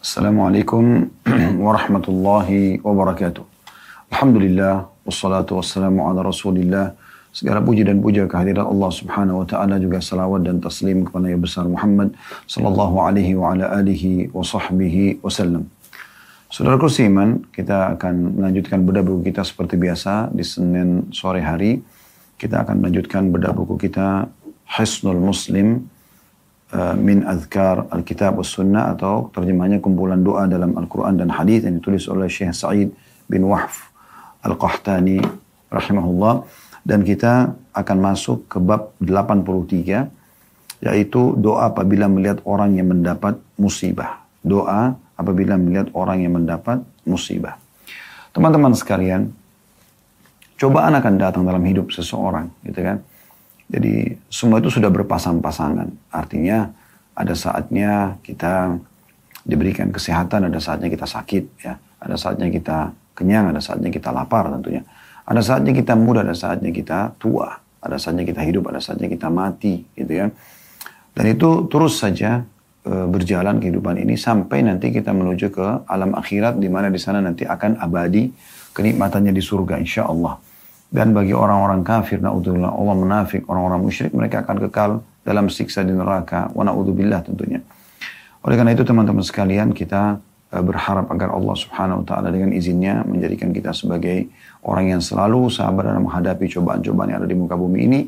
Assalamualaikum warahmatullahi wabarakatuh. Alhamdulillah, wassalatu wassalamu ala rasulillah. Segala puji dan puja kehadiran Allah subhanahu wa ta'ala juga salawat dan taslim kepada Nabi besar Muhammad sallallahu alaihi wa ala alihi wa sahbihi wasallam. Saudara Kusiman, kita akan melanjutkan bedah buku kita seperti biasa di Senin sore hari. Kita akan melanjutkan bedah buku kita Hisnul Muslim Eh, min azkar Alkitab was Sunnah atau terjemahnya kumpulan doa dalam Al-Quran dan Hadis yang ditulis oleh Syekh Sa'id bin Wahf Al-Qahtani rahimahullah dan kita akan masuk ke bab 83 yaitu doa apabila melihat orang yang mendapat musibah. Doa apabila melihat orang yang mendapat musibah. Teman-teman sekalian, cobaan akan datang dalam hidup seseorang, gitu kan? Jadi semua itu sudah berpasang-pasangan. Artinya ada saatnya kita diberikan kesehatan, ada saatnya kita sakit, ya. Ada saatnya kita kenyang, ada saatnya kita lapar tentunya. Ada saatnya kita muda, ada saatnya kita tua. Ada saatnya kita hidup, ada saatnya kita mati, gitu ya. Dan itu terus saja e, berjalan kehidupan ini sampai nanti kita menuju ke alam akhirat di mana di sana nanti akan abadi kenikmatannya di surga insya Allah. Dan bagi orang-orang kafir, na'udzubillah, Allah menafik, orang-orang musyrik, mereka akan kekal dalam siksa di neraka. Wa na'udzubillah tentunya. Oleh karena itu teman-teman sekalian, kita e, berharap agar Allah subhanahu wa ta'ala dengan izinnya menjadikan kita sebagai orang yang selalu sabar dalam menghadapi cobaan-cobaan yang ada di muka bumi ini.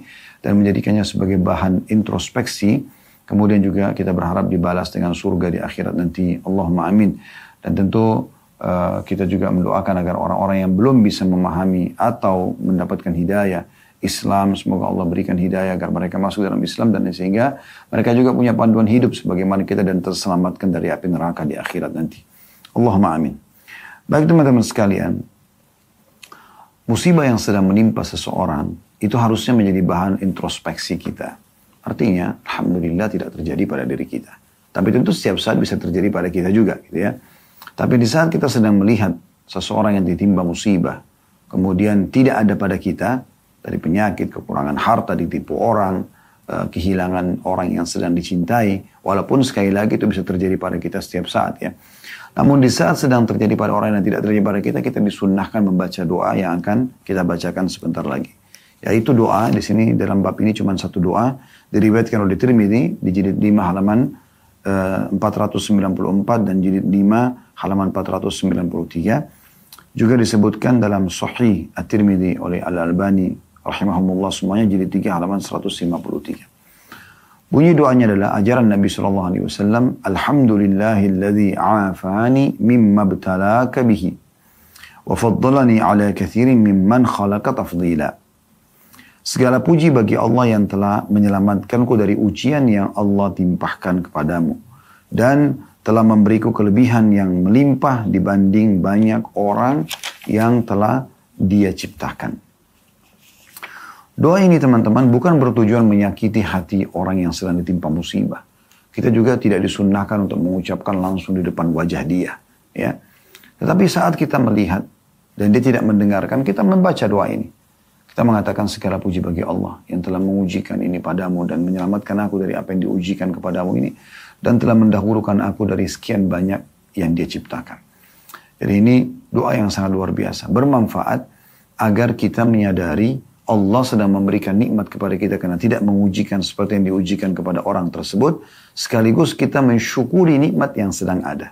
Dan menjadikannya sebagai bahan introspeksi. Kemudian juga kita berharap dibalas dengan surga di akhirat nanti. Allahumma amin. Dan tentu Eh, kita juga mendoakan agar orang-orang yang belum bisa memahami atau mendapatkan hidayah Islam, semoga Allah berikan hidayah agar mereka masuk dalam Islam dan sehingga mereka juga punya panduan hidup sebagaimana kita dan terselamatkan dari api neraka di akhirat nanti. Allahumma amin. Baik teman-teman sekalian, musibah yang sedang menimpa seseorang itu harusnya menjadi bahan introspeksi kita. Artinya, Alhamdulillah tidak terjadi pada diri kita. Tapi tentu setiap saat bisa terjadi pada kita juga gitu ya. Tapi di saat kita sedang melihat seseorang yang ditimpa musibah, kemudian tidak ada pada kita, dari penyakit, kekurangan harta, ditipu orang, eh, kehilangan orang yang sedang dicintai, walaupun sekali lagi itu bisa terjadi pada kita setiap saat ya. Namun di saat sedang terjadi pada orang yang tidak terjadi pada kita, kita disunnahkan membaca doa yang akan kita bacakan sebentar lagi. Yaitu doa di sini dalam bab ini cuma satu doa diriwayatkan oleh Tirmidzi di jilid 5 halaman 494 dan jilid 5 halaman 493 juga disebutkan dalam Sahih At-Tirmidzi oleh Al-Albani rahimahumullah semuanya jilid 3 halaman 153. Bunyi doanya adalah ajaran Nabi sallallahu alaihi wasallam, Alhamdulillahilladzi afani mimma btalaka bihi wa faddalani ala kathirin mimman khalaqa tafdila. Segala puji bagi Allah yang telah menyelamatkanku dari ujian yang Allah timpahkan kepadamu. Dan telah memberiku kelebihan yang melimpah dibanding banyak orang yang telah dia ciptakan. Doa ini teman-teman bukan bertujuan menyakiti hati orang yang sedang ditimpa musibah. Kita juga tidak disunnahkan untuk mengucapkan langsung di depan wajah dia. ya. Tetapi saat kita melihat dan dia tidak mendengarkan, kita membaca doa ini. Kita mengatakan segala puji bagi Allah yang telah mengujikan ini padamu dan menyelamatkan aku dari apa yang diujikan kepadamu ini. Dan telah mendahulukan aku dari sekian banyak yang dia ciptakan. Jadi ini doa yang sangat luar biasa. Bermanfaat agar kita menyadari Allah sedang memberikan nikmat kepada kita karena tidak mengujikan seperti yang diujikan kepada orang tersebut. Sekaligus kita mensyukuri nikmat yang sedang ada.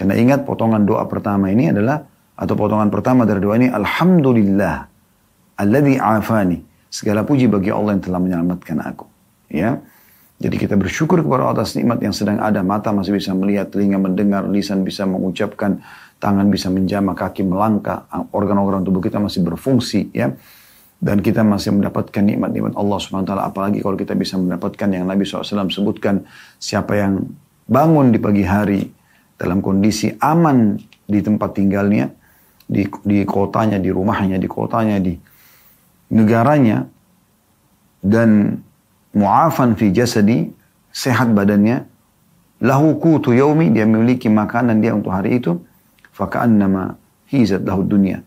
Karena ingat potongan doa pertama ini adalah atau potongan pertama dari doa ini Alhamdulillah Alladhi afani. Segala puji bagi Allah yang telah menyelamatkan aku. Ya. Jadi kita bersyukur kepada Allah atas nikmat yang sedang ada. Mata masih bisa melihat, telinga mendengar, lisan bisa mengucapkan, tangan bisa menjamah, kaki melangkah, organ-organ tubuh kita masih berfungsi. ya Dan kita masih mendapatkan nikmat-nikmat Allah SWT. Apalagi kalau kita bisa mendapatkan yang Nabi SAW sebutkan. Siapa yang bangun di pagi hari dalam kondisi aman di tempat tinggalnya, di, di kotanya, di rumahnya, di kotanya, di negaranya dan mu'afan fi jasadi, sehat badannya, lahu kutu yaumi, dia memiliki makanan dia untuk hari itu, faka'annama hizat lahu dunia.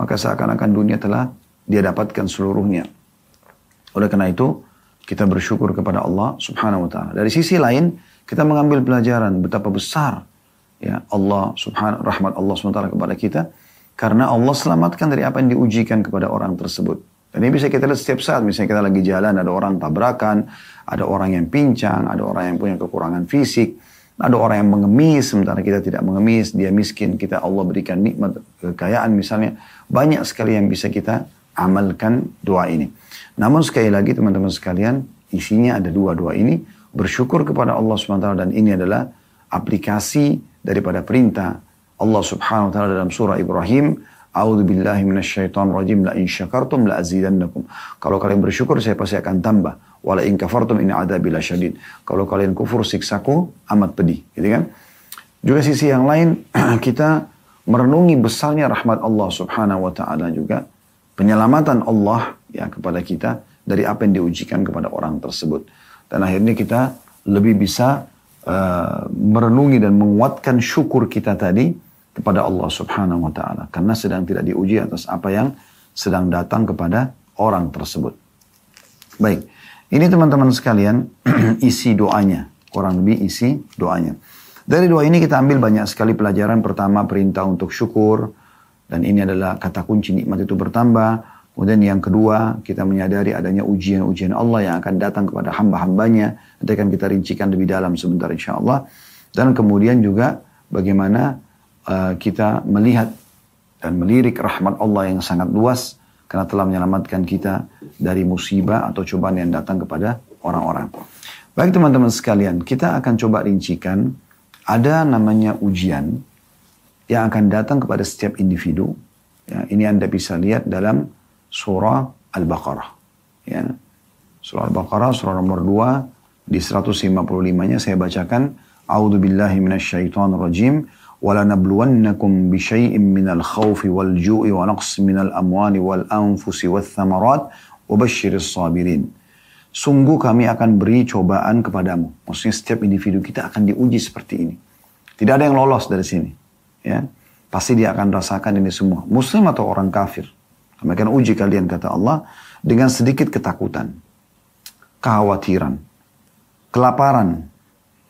Maka seakan-akan dunia telah dia dapatkan seluruhnya. Oleh karena itu, kita bersyukur kepada Allah subhanahu wa ta'ala. Dari sisi lain, kita mengambil pelajaran betapa besar ya Allah subhanahu rahmat Allah SWT kepada kita karena Allah selamatkan dari apa yang diujikan kepada orang tersebut. Dan ini bisa kita lihat setiap saat, misalnya kita lagi jalan, ada orang tabrakan, ada orang yang pincang, ada orang yang punya kekurangan fisik, ada orang yang mengemis, sementara kita tidak mengemis, dia miskin, kita Allah berikan nikmat, kekayaan misalnya. Banyak sekali yang bisa kita amalkan doa ini. Namun sekali lagi teman-teman sekalian, isinya ada dua doa ini. Bersyukur kepada Allah SWT dan ini adalah aplikasi daripada perintah Allah Subhanahu wa taala dalam surah Ibrahim, A'udzu billahi minasyaitonir rajim la in syakartum la azidannakum. Kalau kalian bersyukur saya pasti akan tambah. Wala in kafartum in adzabi lasyadid. Kalau kalian kufur siksaku amat pedih, gitu kan? Juga sisi yang lain kita merenungi besarnya rahmat Allah Subhanahu wa taala juga penyelamatan Allah ya kepada kita dari apa yang diujikan kepada orang tersebut. Dan akhirnya kita lebih bisa uh, merenungi dan menguatkan syukur kita tadi kepada Allah Subhanahu wa taala karena sedang tidak diuji atas apa yang sedang datang kepada orang tersebut. Baik. Ini teman-teman sekalian isi doanya, kurang lebih isi doanya. Dari doa ini kita ambil banyak sekali pelajaran. Pertama perintah untuk syukur dan ini adalah kata kunci nikmat itu bertambah. Kemudian yang kedua, kita menyadari adanya ujian-ujian Allah yang akan datang kepada hamba-hambanya. Nanti akan kita rincikan lebih dalam sebentar insya Allah. Dan kemudian juga bagaimana uh, kita melihat dan melirik rahmat Allah yang sangat luas karena telah menyelamatkan kita dari musibah atau cobaan yang datang kepada orang-orang. Baik teman-teman sekalian, kita akan coba rincikan ada namanya ujian yang akan datang kepada setiap individu. Ya, ini Anda bisa lihat dalam surah Al-Baqarah. Ya. Surah Al-Baqarah, surah nomor 2, di 155-nya saya bacakan, A'udhu billahi rajim. ولنبلونكم بشيء من الخوف والجوع ونقص من الأموال والأنفس والثمرات وبشر الصابرين Sungguh kami akan beri cobaan kepadamu. Maksudnya setiap individu kita akan diuji seperti ini. Tidak ada yang lolos dari sini. Ya, Pasti dia akan rasakan ini semua. Muslim atau orang kafir. Kami akan uji kalian kata Allah dengan sedikit ketakutan. Kekhawatiran. Kelaparan.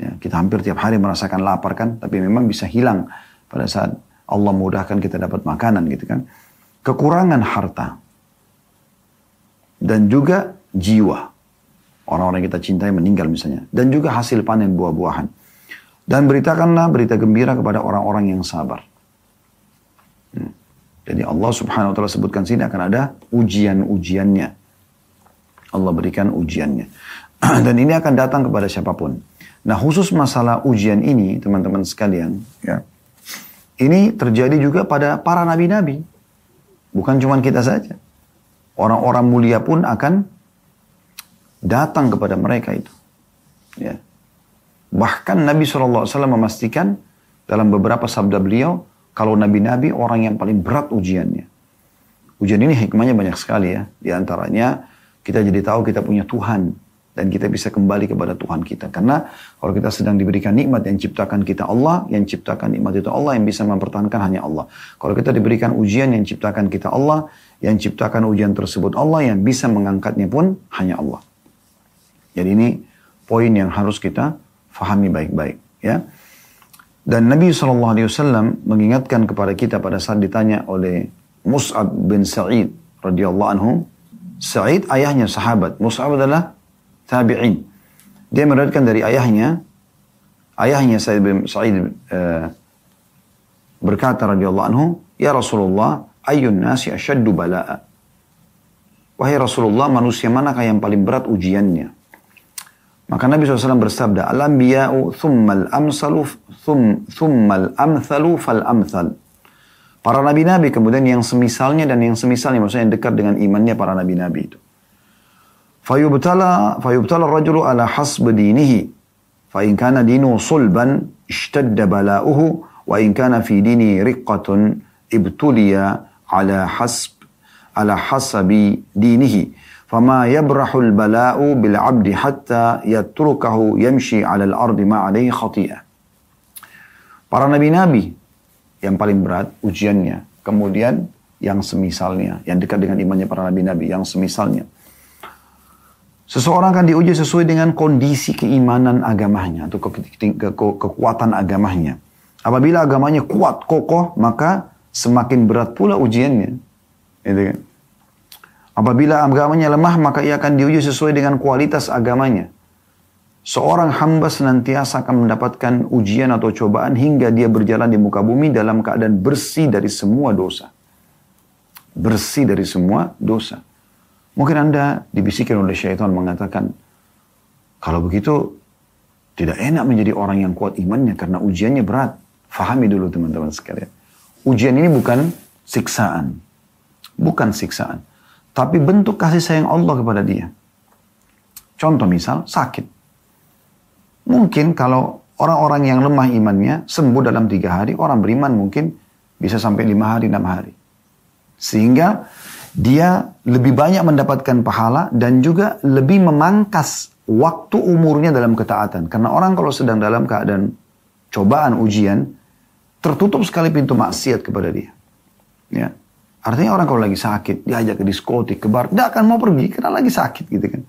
Ya, kita hampir tiap hari merasakan lapar kan, tapi memang bisa hilang pada saat Allah mudahkan kita dapat makanan gitu kan. Kekurangan harta dan juga jiwa. Orang-orang yang kita cintai meninggal misalnya. Dan juga hasil panen buah-buahan. Dan beritakanlah berita gembira kepada orang-orang yang sabar. Hmm. Jadi Allah subhanahu wa ta'ala sebutkan sini akan ada ujian-ujiannya. Allah berikan ujiannya. Dan ini akan datang kepada siapa pun. Nah khusus masalah ujian ini teman-teman sekalian, ya, ini terjadi juga pada para nabi-nabi. Bukan cuma kita saja. Orang-orang mulia pun akan datang kepada mereka itu. Ya. Bahkan Nabi SAW memastikan dalam beberapa sabda beliau, kalau nabi-nabi orang yang paling berat ujiannya. Ujian ini hikmahnya banyak sekali ya. Di antaranya kita jadi tahu kita punya Tuhan dan kita bisa kembali kepada Tuhan kita. Karena kalau kita sedang diberikan nikmat yang ciptakan kita Allah, yang ciptakan nikmat itu Allah, yang bisa mempertahankan hanya Allah. Kalau kita diberikan ujian yang ciptakan kita Allah, yang ciptakan ujian tersebut Allah, yang bisa mengangkatnya pun hanya Allah. Jadi ini poin yang harus kita fahami baik-baik. ya. Dan Nabi SAW mengingatkan kepada kita pada saat ditanya oleh Mus'ab bin Sa'id radhiyallahu anhu. Sa'id ayahnya sahabat. Mus'ab adalah tabi'in. Dia meriwayatkan dari ayahnya, ayahnya Sa'id bin Sa'id uh, berkata radhiyallahu anhu, "Ya Rasulullah, ayyun nasi asyaddu bala'a?" Wahai Rasulullah, manusia manakah yang paling berat ujiannya? Maka Nabi SAW bersabda, Al-anbiya'u thummal amsalu thum, thummal amthalu fal amthal. Para nabi-nabi kemudian yang semisalnya dan yang semisalnya, maksudnya yang dekat dengan imannya para nabi-nabi itu. فيبتلى فيبتلى الرجل على حسب دينه فإن كان دينه صلبا اشتد بلاؤه وإن كان في دينه رقة ابتلي على حسب على حسب دينه فما يبرح البلاء بالعبد حتى يتركه يمشي على الأرض ما عليه خطيئة Para nabi-nabi yang paling berat ujiannya, kemudian yang semisalnya, yang dekat dengan imannya para nabi-nabi, yang semisalnya. Seseorang akan diuji sesuai dengan kondisi keimanan agamanya atau ke ke ke kekuatan agamanya. Apabila agamanya kuat, kokoh, maka semakin berat pula ujiannya. Gitu kan? Apabila agamanya lemah, maka ia akan diuji sesuai dengan kualitas agamanya. Seorang hamba senantiasa akan mendapatkan ujian atau cobaan hingga dia berjalan di muka bumi dalam keadaan bersih dari semua dosa. Bersih dari semua dosa. Mungkin Anda dibisikkan oleh syaitan mengatakan, kalau begitu tidak enak menjadi orang yang kuat imannya karena ujiannya berat. Fahami dulu teman-teman sekalian. Ujian ini bukan siksaan. Bukan siksaan tapi bentuk kasih sayang Allah kepada dia. Contoh misal sakit. Mungkin kalau orang-orang yang lemah imannya sembuh dalam tiga hari, orang beriman mungkin bisa sampai lima hari, enam hari. Sehingga dia lebih banyak mendapatkan pahala dan juga lebih memangkas waktu umurnya dalam ketaatan. Karena orang kalau sedang dalam keadaan cobaan, ujian, tertutup sekali pintu maksiat kepada dia. Ya. Artinya orang kalau lagi sakit, diajak ke diskotik, ke bar, dia akan mau pergi karena lagi sakit gitu kan.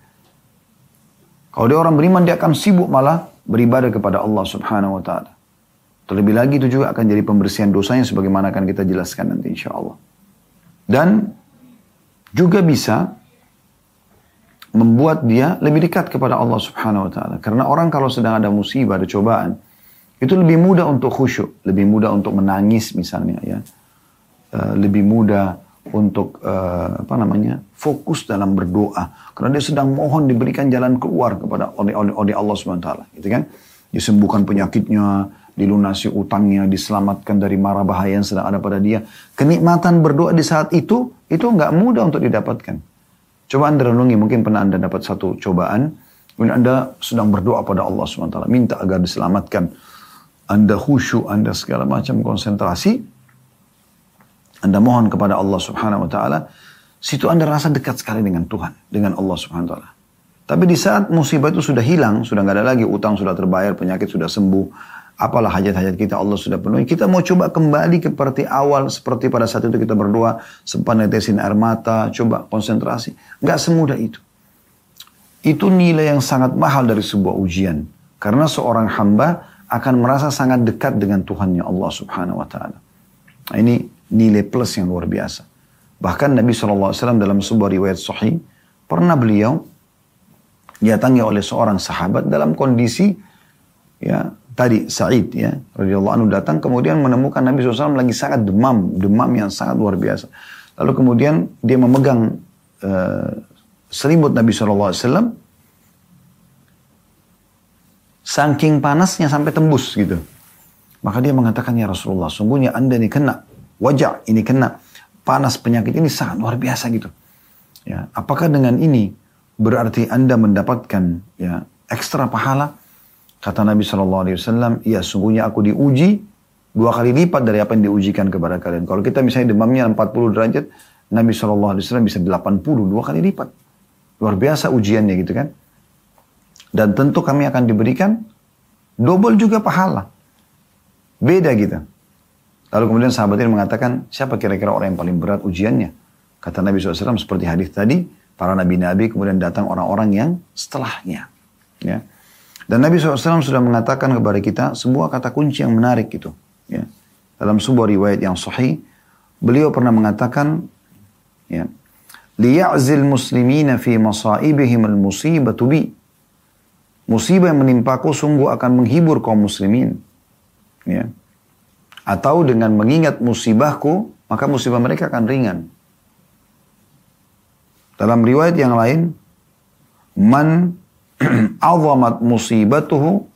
Kalau dia orang beriman, dia akan sibuk malah beribadah kepada Allah subhanahu wa ta'ala. Terlebih lagi itu juga akan jadi pembersihan dosanya sebagaimana akan kita jelaskan nanti insya Allah. Dan juga bisa membuat dia lebih dekat kepada Allah subhanahu wa ta'ala. Karena orang kalau sedang ada musibah, ada cobaan, itu lebih mudah untuk khusyuk, lebih mudah untuk menangis misalnya ya. Eh, lebih mudah untuk uh, apa namanya fokus dalam berdoa. Karena dia sedang mohon diberikan jalan keluar kepada oleh oleh, oleh Allah swt gitu kan? Disembuhkan penyakitnya dilunasi utangnya diselamatkan dari mara bahaya yang sedang ada pada dia. Kenikmatan berdoa di saat itu itu nggak mudah untuk didapatkan. Coba anda renungi mungkin pernah anda dapat satu cobaan kemudian anda sedang berdoa pada Allah swt minta agar diselamatkan. Anda khusyuk anda segala macam konsentrasi. Anda mohon kepada Allah Subhanahu wa taala, situ Anda rasa dekat sekali dengan Tuhan, dengan Allah Subhanahu wa taala. Tapi di saat musibah itu sudah hilang, sudah nggak ada lagi utang sudah terbayar, penyakit sudah sembuh, apalah hajat-hajat kita Allah sudah penuhi. Kita mau coba kembali seperti awal, seperti pada saat itu kita berdoa, sempat netesin air mata, coba konsentrasi. Nggak semudah itu. Itu nilai yang sangat mahal dari sebuah ujian. Karena seorang hamba akan merasa sangat dekat dengan Tuhannya Allah subhanahu wa ta'ala. Nah, ini nilai plus yang luar biasa. Bahkan Nabi SAW dalam sebuah riwayat sahih, pernah beliau didatangi oleh seorang sahabat dalam kondisi ya tadi Sa'id ya radhiyallahu anhu datang kemudian menemukan Nabi SAW lagi sangat demam demam yang sangat luar biasa lalu kemudian dia memegang uh, selimut Nabi SAW saking panasnya sampai tembus gitu maka dia mengatakan ya Rasulullah sungguhnya anda ini kena wajah ini kena panas penyakit ini sangat luar biasa gitu. Ya, apakah dengan ini berarti Anda mendapatkan ya ekstra pahala? Kata Nabi Shallallahu Alaihi Wasallam, ya sungguhnya aku diuji dua kali lipat dari apa yang diujikan kepada kalian. Kalau kita misalnya demamnya 40 derajat, Nabi Shallallahu Alaihi Wasallam bisa 80 dua kali lipat. Luar biasa ujiannya gitu kan. Dan tentu kami akan diberikan double juga pahala. Beda gitu. Lalu kemudian sahabat ini mengatakan, siapa kira-kira orang yang paling berat ujiannya? Kata Nabi SAW seperti hadis tadi, para nabi-nabi kemudian datang orang-orang yang setelahnya. Ya. Dan Nabi SAW sudah mengatakan kepada kita sebuah kata kunci yang menarik itu. Ya. Dalam sebuah riwayat yang sahih, beliau pernah mengatakan, ya, liya'zil muslimina fi masaibihim al-musibatu bi. Musibah yang menimpaku sungguh akan menghibur kaum muslimin. Ya atau dengan mengingat musibahku, maka musibah mereka akan ringan. Dalam riwayat yang lain, man azamat musibatuhu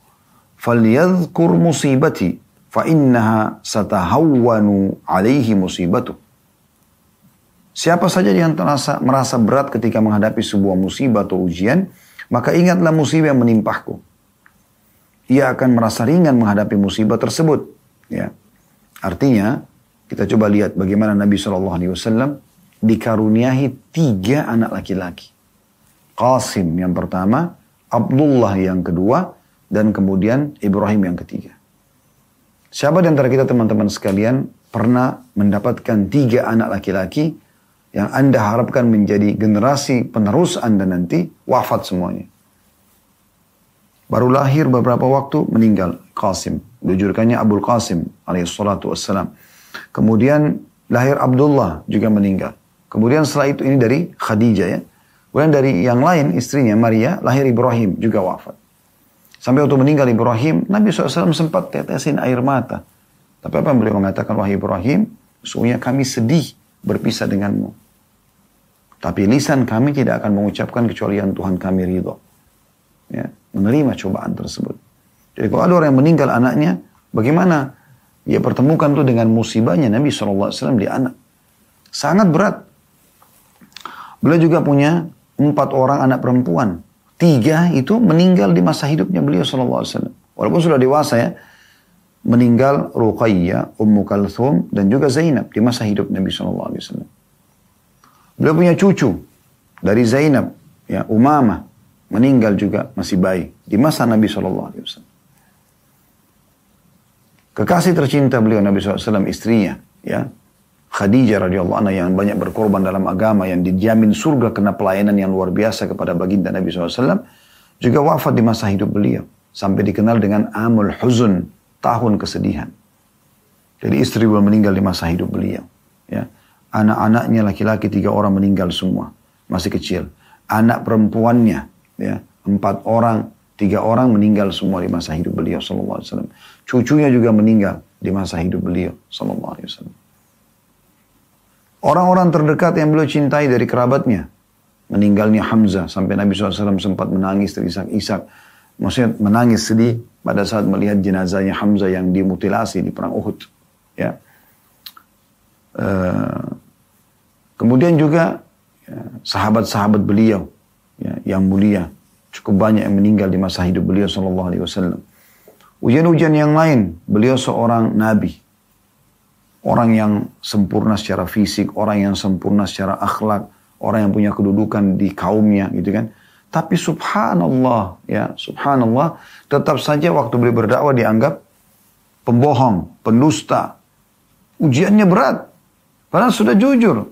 falyadhkur musibati fa innaha satahawwanu alaihi. Siapa saja yang terasa, merasa berat ketika menghadapi sebuah musibah atau ujian, maka ingatlah musibah yang menimpahku. Ia akan merasa ringan menghadapi musibah tersebut. Ya. Artinya, kita coba lihat bagaimana Nabi SAW dikaruniahi tiga anak laki-laki. Qasim yang pertama, Abdullah yang kedua, dan kemudian Ibrahim yang ketiga. Siapa di antara kita teman-teman sekalian pernah mendapatkan tiga anak laki-laki yang Anda harapkan menjadi generasi penerus Anda nanti wafat semuanya. Baru lahir beberapa waktu meninggal. Qasim. Dijulukannya Abul Qasim alaihi salatu wassalam. Kemudian lahir Abdullah juga meninggal. Kemudian setelah itu ini dari Khadijah ya. Kemudian dari yang lain istrinya Maria lahir Ibrahim juga wafat. Sampai waktu meninggal Ibrahim, Nabi SAW sempat tetesin air mata. Tapi apa yang beliau mengatakan, wahai Ibrahim, sesungguhnya kami sedih berpisah denganmu. Tapi lisan kami tidak akan mengucapkan kecuali yang Tuhan kami ridho. Ya, menerima cobaan tersebut. Jadi kalau ada orang yang meninggal anaknya, bagaimana dia pertemukan itu dengan musibahnya Nabi SAW di anak. Sangat berat. Beliau juga punya empat orang anak perempuan. Tiga itu meninggal di masa hidupnya beliau SAW. Walaupun sudah dewasa ya. Meninggal Ruqayyah, Ummu Kalthum, dan juga Zainab di masa hidup Nabi SAW. Beliau punya cucu dari Zainab, ya Umamah, meninggal juga masih bayi di masa Nabi SAW. Kekasih tercinta beliau Nabi SAW istrinya, ya Khadijah radhiyallahu anha yang banyak berkorban dalam agama yang dijamin surga kena pelayanan yang luar biasa kepada baginda Nabi SAW juga wafat di masa hidup beliau sampai dikenal dengan Amul Huzun tahun kesedihan. Jadi istri beliau meninggal di masa hidup beliau. Ya. Anak-anaknya laki-laki tiga orang meninggal semua masih kecil. Anak perempuannya ya empat orang tiga orang meninggal semua di masa hidup beliau Wasallam. Cucunya juga meninggal di masa hidup beliau Wasallam. Orang-orang terdekat yang beliau cintai dari kerabatnya. Meninggalnya Hamzah sampai Nabi SAW sempat menangis Ishak. Maksudnya menangis sedih pada saat melihat jenazahnya Hamzah yang dimutilasi di perang Uhud. Ya. Uh, kemudian juga ya, sahabat-sahabat beliau ya, yang mulia cukup banyak yang meninggal di masa hidup beliau Sallallahu Alaihi Wasallam. Ujian-ujian yang lain, beliau seorang nabi, orang yang sempurna secara fisik, orang yang sempurna secara akhlak, orang yang punya kedudukan di kaumnya gitu kan. Tapi subhanallah ya, subhanallah tetap saja waktu beliau berdakwah dianggap pembohong, pendusta. Ujiannya berat. Padahal sudah jujur.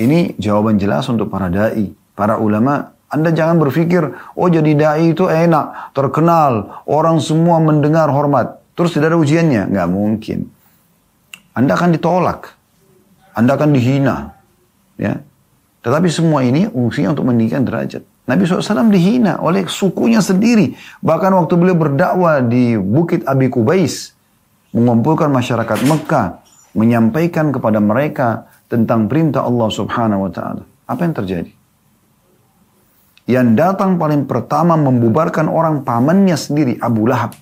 Ini jawaban jelas untuk para dai, para ulama. Anda jangan berpikir, oh jadi dai itu enak, terkenal, orang semua mendengar hormat. Terus tidak ada ujiannya. Nggak mungkin. Anda akan ditolak. Anda akan dihina. Ya. Tetapi semua ini fungsinya untuk meninggikan derajat. Nabi SAW dihina oleh sukunya sendiri. Bahkan waktu beliau berdakwah di Bukit Abi Kubais. Mengumpulkan masyarakat Mekah. Menyampaikan kepada mereka tentang perintah Allah Subhanahu Wa Taala. Apa yang terjadi? Yang datang paling pertama membubarkan orang pamannya sendiri, Abu Lahab.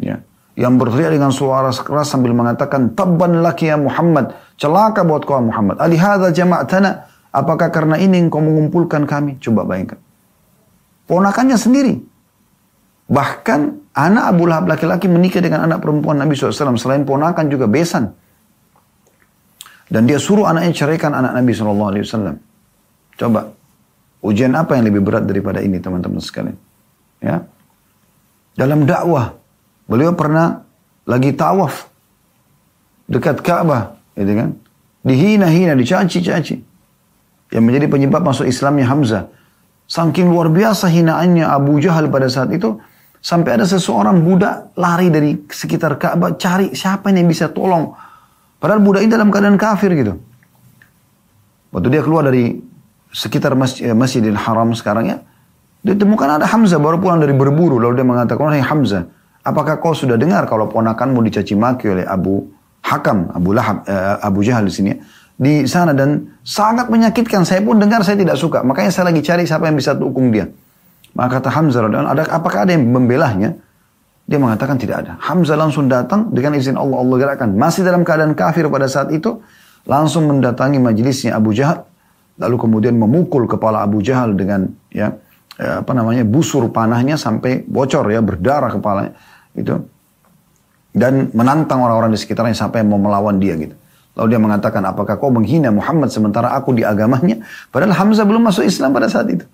Ya yang berteriak dengan suara keras sambil mengatakan tabban laki ya Muhammad celaka buat kau Muhammad. Alihada jama'tana apakah karena ini engkau mengumpulkan kami? Coba bayangkan. Ponakannya sendiri. Bahkan anak Abu Lahab laki-laki menikah dengan anak perempuan Nabi SAW selain ponakan juga besan. Dan dia suruh anaknya ceraikan anak Nabi SAW coba. Ujian apa yang lebih berat daripada ini teman-teman sekalian? Ya? Dalam dakwah Beliau pernah lagi tawaf dekat Ka'bah, gitu kan? Dihina-hina, dicaci-caci. Yang menjadi penyebab masuk Islamnya Hamzah. Saking luar biasa hinaannya Abu Jahal pada saat itu, sampai ada seseorang budak lari dari sekitar Ka'bah cari siapa yang bisa tolong. Padahal budak ini dalam keadaan kafir gitu. Waktu dia keluar dari sekitar masjid, eh, Masjidil Haram sekarang ya, ditemukan ada Hamzah baru pulang dari berburu. Lalu dia mengatakan, "Hai Hamzah, Apakah kau sudah dengar kalau ponakanmu dicaci maki oleh Abu Hakam, Abu Lahab, uh, Abu Jahal di sini ya? di sana dan sangat menyakitkan. Saya pun dengar saya tidak suka. Makanya saya lagi cari siapa yang bisa dukung dia. Maka kata Hamzah ada apakah ada yang membelahnya? Dia mengatakan tidak ada. Hamzah langsung datang dengan izin Allah Allah gerakkan. Masih dalam keadaan kafir pada saat itu, langsung mendatangi majelisnya Abu Jahal, lalu kemudian memukul kepala Abu Jahal dengan ya, ya apa namanya busur panahnya sampai bocor ya berdarah kepalanya gitu dan menantang orang-orang di sekitarnya sampai mau melawan dia gitu. Lalu dia mengatakan, apakah kau menghina Muhammad sementara aku di agamanya? Padahal Hamzah belum masuk Islam pada saat itu.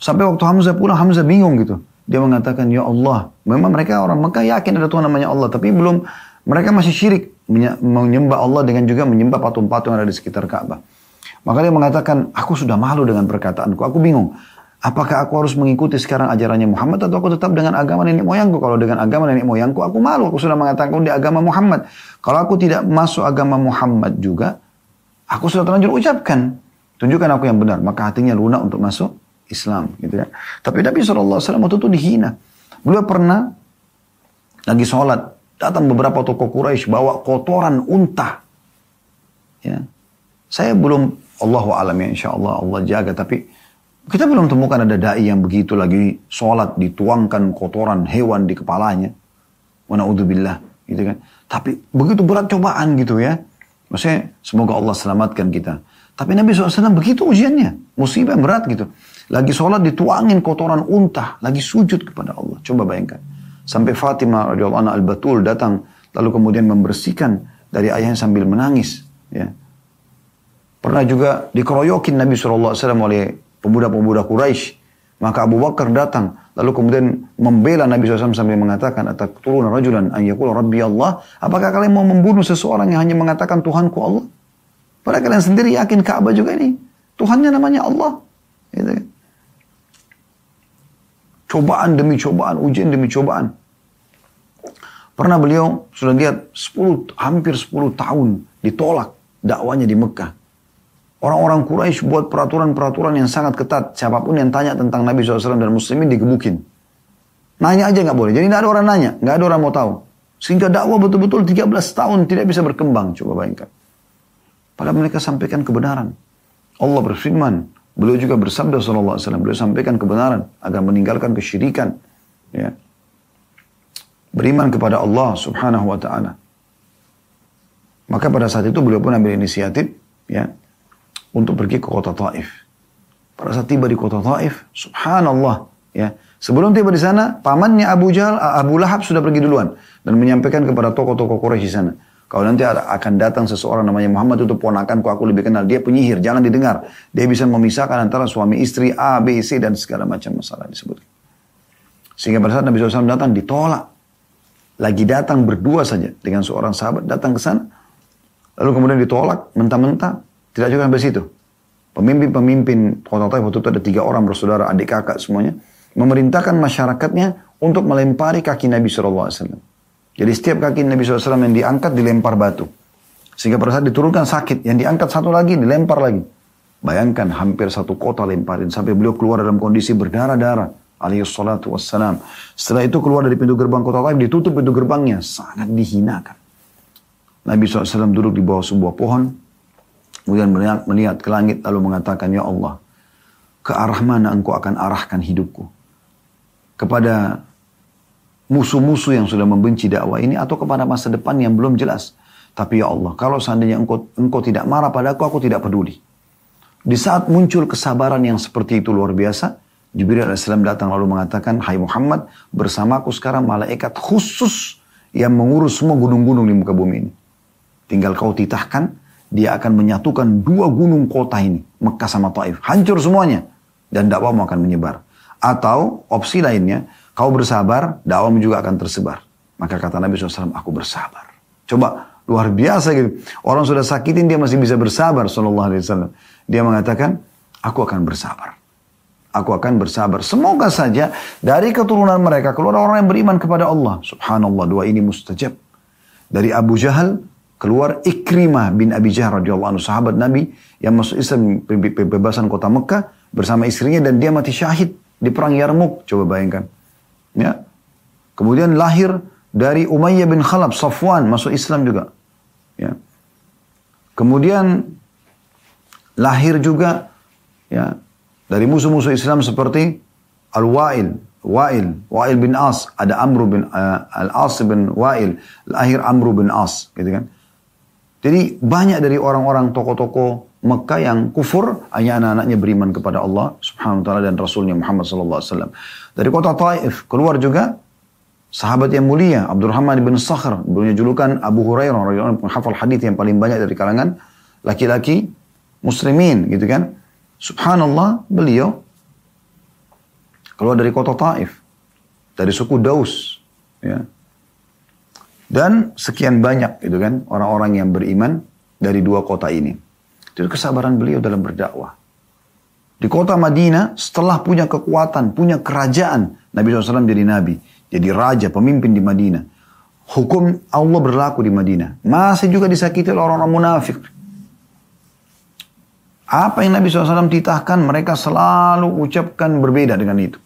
Sampai waktu Hamzah pulang, Hamzah bingung gitu. Dia mengatakan, ya Allah, memang mereka orang Mekah yakin ada Tuhan namanya Allah, tapi belum, mereka masih syirik menyembah Allah dengan juga menyembah patung-patung yang ada di sekitar Ka'bah. Maka dia mengatakan, aku sudah malu dengan perkataanku, aku bingung. Apakah aku harus mengikuti sekarang ajarannya Muhammad atau aku tetap dengan agama nenek moyangku? Kalau dengan agama nenek moyangku, aku malu. Aku sudah mengatakan di agama Muhammad. Kalau aku tidak masuk agama Muhammad juga, aku sudah terlanjur ucapkan. Tunjukkan aku yang benar. Maka hatinya lunak untuk masuk Islam. Gitu ya. Tapi Nabi SAW waktu itu dihina. Beliau pernah lagi sholat. Datang beberapa tokoh Quraisy bawa kotoran unta. Ya. Saya belum, Allah alam ya insya Allah, Allah jaga. Tapi kita belum temukan ada da'i yang begitu lagi sholat dituangkan kotoran hewan di kepalanya. Wa na'udzubillah. Gitu kan. Tapi begitu berat cobaan gitu ya. Maksudnya semoga Allah selamatkan kita. Tapi Nabi SAW begitu ujiannya. Musibah berat gitu. Lagi sholat dituangin kotoran unta. Lagi sujud kepada Allah. Coba bayangkan. Sampai Fatimah radhiyallahu anha al-Batul datang. Lalu kemudian membersihkan dari ayahnya sambil menangis. Ya. Pernah juga dikeroyokin Nabi SAW oleh pemuda-pemuda Quraisy. Maka Abu Bakar datang, lalu kemudian membela Nabi SAW sambil mengatakan, turun rajulan an yakul Rabbi Allah." Apakah kalian mau membunuh seseorang yang hanya mengatakan Tuhanku Allah? Padahal kalian sendiri yakin Ka'bah juga ini. Tuhannya namanya Allah. Gitu. Kan. Cobaan demi cobaan, ujian demi cobaan. Pernah beliau sudah lihat 10, hampir 10 tahun ditolak dakwanya di Mekah. Orang-orang Quraisy buat peraturan-peraturan yang sangat ketat. Siapa pun yang tanya tentang Nabi SAW dan Muslimin digebukin. Nanya aja nggak boleh. Jadi nggak ada orang nanya, nggak ada orang mau tahu. Sehingga dakwah betul-betul 13 tahun tidak bisa berkembang. Coba bayangkan. Padahal mereka sampaikan kebenaran. Allah berfirman, beliau juga bersabda SAW, beliau sampaikan kebenaran agar meninggalkan kesyirikan. Ya. Beriman kepada Allah subhanahu wa ta'ala. Maka pada saat itu beliau pun ambil inisiatif, ya, untuk pergi ke kota Taif. Pada saat tiba di kota Taif, subhanallah, ya. Sebelum tiba di sana, pamannya Abu Jahal, Abu Lahab sudah pergi duluan dan menyampaikan kepada tokoh-tokoh Quraisy di sana. Kalau nanti akan datang seseorang namanya Muhammad itu ponakanku, aku lebih kenal. Dia penyihir, jangan didengar. Dia bisa memisahkan antara suami istri A, B, C, dan segala macam masalah disebut. Sehingga pada saat Nabi SAW datang, ditolak. Lagi datang berdua saja dengan seorang sahabat, datang ke sana. Lalu kemudian ditolak, mentah-mentah. Tidak juga sampai situ. Pemimpin-pemimpin kota Taif waktu itu ada tiga orang bersaudara, adik kakak semuanya. Memerintahkan masyarakatnya untuk melempari kaki Nabi SAW. Jadi setiap kaki Nabi SAW yang diangkat dilempar batu. Sehingga pada saat diturunkan sakit. Yang diangkat satu lagi dilempar lagi. Bayangkan hampir satu kota lemparin. Sampai beliau keluar dalam kondisi berdarah-darah. Alaihi salatu wassalam. Setelah itu keluar dari pintu gerbang kota Taif. Ditutup pintu gerbangnya. Sangat dihinakan. Nabi SAW duduk di bawah sebuah pohon. Kemudian melihat, melihat ke langit lalu mengatakan, Ya Allah, ke arah mana engkau akan arahkan hidupku? Kepada musuh-musuh yang sudah membenci dakwah ini atau kepada masa depan yang belum jelas. Tapi ya Allah, kalau seandainya engkau, engkau tidak marah padaku, aku tidak peduli. Di saat muncul kesabaran yang seperti itu luar biasa, Jibril AS datang lalu mengatakan, Hai Muhammad, bersamaku sekarang malaikat khusus yang mengurus semua gunung-gunung di muka bumi ini. Tinggal kau titahkan, dia akan menyatukan dua gunung kota ini, Mekah sama Taif. Hancur semuanya. Dan dakwamu akan menyebar. Atau opsi lainnya, kau bersabar, dakwamu juga akan tersebar. Maka kata Nabi SAW, aku bersabar. Coba, luar biasa gitu. Orang sudah sakitin, dia masih bisa bersabar, Sallallahu Alaihi Wasallam. Dia mengatakan, aku akan bersabar. Aku akan bersabar. Semoga saja dari keturunan mereka keluar orang yang beriman kepada Allah. Subhanallah, dua ini mustajab. Dari Abu Jahal keluar Ikrimah bin Abi Jahal radhiyallahu anhu sahabat Nabi yang masuk Islam pembebasan kota Mekah bersama istrinya dan dia mati syahid di perang Yarmuk coba bayangkan. Ya. Kemudian lahir dari Umayyah bin Khalaf Safwan masuk Islam juga. Ya. Kemudian lahir juga ya dari musuh-musuh Islam seperti Al-Wa'il Wa'il, Wa'il bin As, ada Amru bin uh, Al-As bin Wa'il, lahir Amru bin As, gitu kan. Jadi banyak dari orang-orang tokoh-tokoh Mekah yang kufur, hanya anak-anaknya beriman kepada Allah subhanahu wa ta'ala dan Rasulnya Muhammad sallallahu alaihi wasallam. Dari kota Taif keluar juga sahabat yang mulia Abdurrahman bin Sakhr, punya julukan Abu Hurairah radhiyallahu hafal hadis yang paling banyak dari kalangan laki-laki muslimin gitu kan. Subhanallah, beliau keluar dari kota Taif, dari suku Daus, ya. Dan sekian banyak gitu kan orang-orang yang beriman dari dua kota ini. Itu kesabaran beliau dalam berdakwah. Di kota Madinah setelah punya kekuatan, punya kerajaan. Nabi SAW jadi nabi. Jadi raja, pemimpin di Madinah. Hukum Allah berlaku di Madinah. Masih juga disakiti oleh orang-orang munafik. Apa yang Nabi SAW titahkan, mereka selalu ucapkan berbeda dengan itu.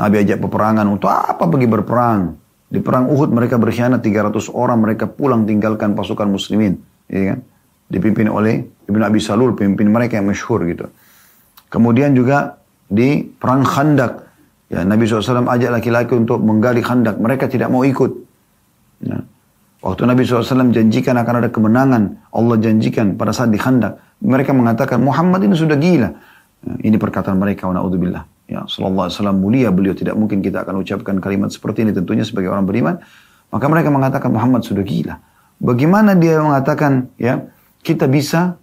Nabi ajak peperangan, untuk apa pergi berperang? Di perang Uhud mereka berkhianat 300 orang, mereka pulang tinggalkan pasukan muslimin. Ya kan? Dipimpin oleh Ibn Abi Salul, pemimpin mereka yang masyhur gitu. Kemudian juga di perang Khandak, ya, Nabi SAW ajak laki-laki untuk menggali Khandak, mereka tidak mau ikut. Ya. Waktu Nabi SAW janjikan akan ada kemenangan, Allah janjikan pada saat di Khandak, mereka mengatakan Muhammad ini sudah gila. Ya, ini perkataan mereka, wa na'udzubillah. Ya, sallallahu alaihi wasallam mulia beliau. Tidak mungkin kita akan ucapkan kalimat seperti ini. Tentunya sebagai orang beriman. Maka mereka mengatakan Muhammad sudah gila. Bagaimana dia mengatakan ya kita bisa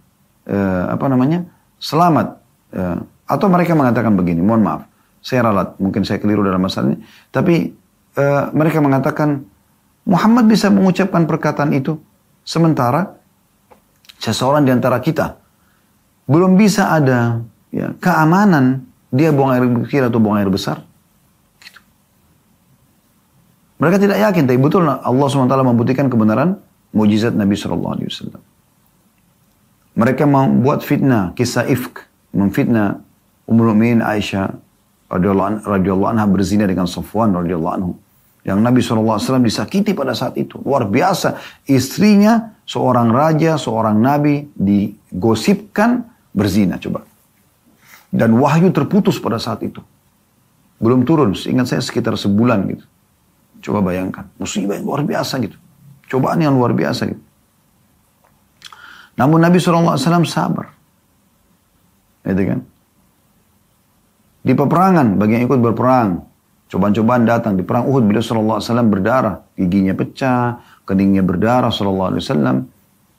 uh, apa namanya selamat? Uh, atau mereka mengatakan begini, mohon maaf, saya ralat, mungkin saya keliru dalam masalah ini, tapi uh, mereka mengatakan Muhammad bisa mengucapkan perkataan itu sementara seseorang di antara kita. Belum bisa ada ya, keamanan dia buang air kecil atau buang air besar? Gitu. Mereka tidak yakin, tapi betul Allah SWT membuktikan kebenaran mujizat Nabi SAW. Mereka membuat fitnah, kisah ifk, memfitnah Ummul Mukminin Aisyah radhiyallahu anha berzina dengan Safwan radhiyallahu anhu. Yang Nabi SAW disakiti pada saat itu. Luar biasa. Istrinya seorang raja, seorang nabi digosipkan berzina. Coba. Dan wahyu terputus pada saat itu. Belum turun, seingat saya sekitar sebulan gitu. Coba bayangkan, musibah yang luar biasa gitu. Cobaan yang luar biasa gitu. Namun Nabi SAW sabar. Gitu kan. Di peperangan, bagi yang ikut berperang, cobaan-cobaan datang. Di perang Uhud, beliau SAW berdarah. Giginya pecah, keningnya berdarah SAW.